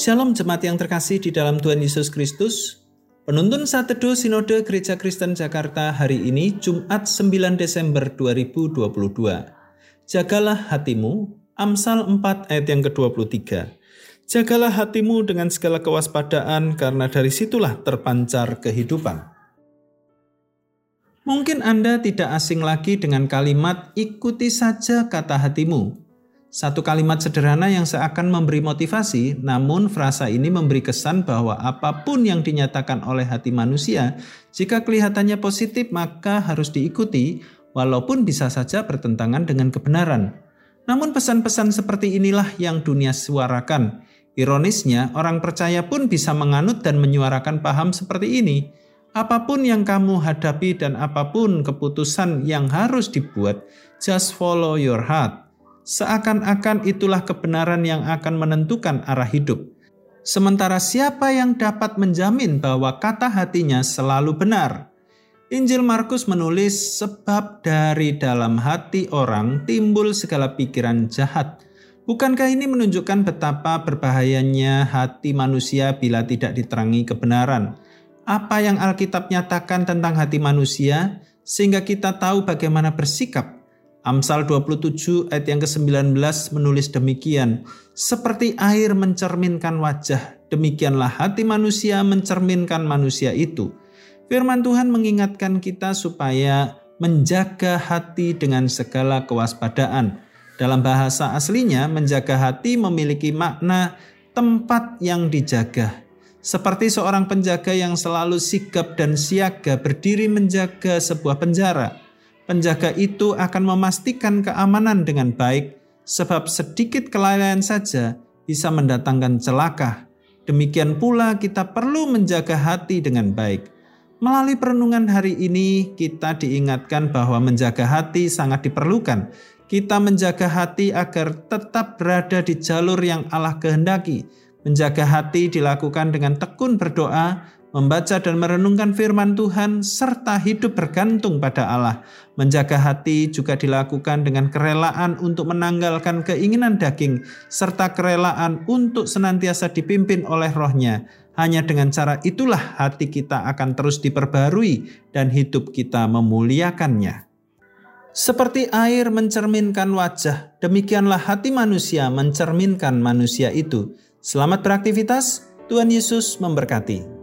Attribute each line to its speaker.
Speaker 1: Shalom jemaat yang terkasih di dalam Tuhan Yesus Kristus. Penuntun saat teduh Sinode Gereja Kristen Jakarta hari ini Jumat 9 Desember 2022. Jagalah hatimu, Amsal 4 ayat yang ke-23. Jagalah hatimu dengan segala kewaspadaan karena dari situlah terpancar kehidupan. Mungkin Anda tidak asing lagi dengan kalimat ikuti saja kata hatimu satu kalimat sederhana yang seakan memberi motivasi, namun frasa ini memberi kesan bahwa apa pun yang dinyatakan oleh hati manusia, jika kelihatannya positif maka harus diikuti, walaupun bisa saja bertentangan dengan kebenaran. Namun pesan-pesan seperti inilah yang dunia suarakan. Ironisnya, orang percaya pun bisa menganut dan menyuarakan paham seperti ini. Apa pun yang kamu hadapi dan apa pun keputusan yang harus dibuat, just follow your heart seakan-akan itulah kebenaran yang akan menentukan arah hidup. Sementara siapa yang dapat menjamin bahwa kata hatinya selalu benar? Injil Markus menulis sebab dari dalam hati orang timbul segala pikiran jahat. Bukankah ini menunjukkan betapa berbahayanya hati manusia bila tidak diterangi kebenaran? Apa yang Alkitab nyatakan tentang hati manusia sehingga kita tahu bagaimana bersikap Amsal 27 ayat yang ke-19 menulis demikian, seperti air mencerminkan wajah, demikianlah hati manusia mencerminkan manusia itu. Firman Tuhan mengingatkan kita supaya menjaga hati dengan segala kewaspadaan. Dalam bahasa aslinya, menjaga hati memiliki makna tempat yang dijaga. Seperti seorang penjaga yang selalu sigap dan siaga berdiri menjaga sebuah penjara penjaga itu akan memastikan keamanan dengan baik, sebab sedikit kelalaian saja bisa mendatangkan celaka. Demikian pula kita perlu menjaga hati dengan baik. Melalui perenungan hari ini, kita diingatkan bahwa menjaga hati sangat diperlukan. Kita menjaga hati agar tetap berada di jalur yang Allah kehendaki. Menjaga hati dilakukan dengan tekun berdoa, membaca dan merenungkan firman Tuhan, serta hidup bergantung pada Allah. Menjaga hati juga dilakukan dengan kerelaan untuk menanggalkan keinginan daging, serta kerelaan untuk senantiasa dipimpin oleh rohnya. Hanya dengan cara itulah hati kita akan terus diperbarui dan hidup kita memuliakannya. Seperti air mencerminkan wajah, demikianlah hati manusia mencerminkan manusia itu. Selamat beraktivitas, Tuhan Yesus memberkati.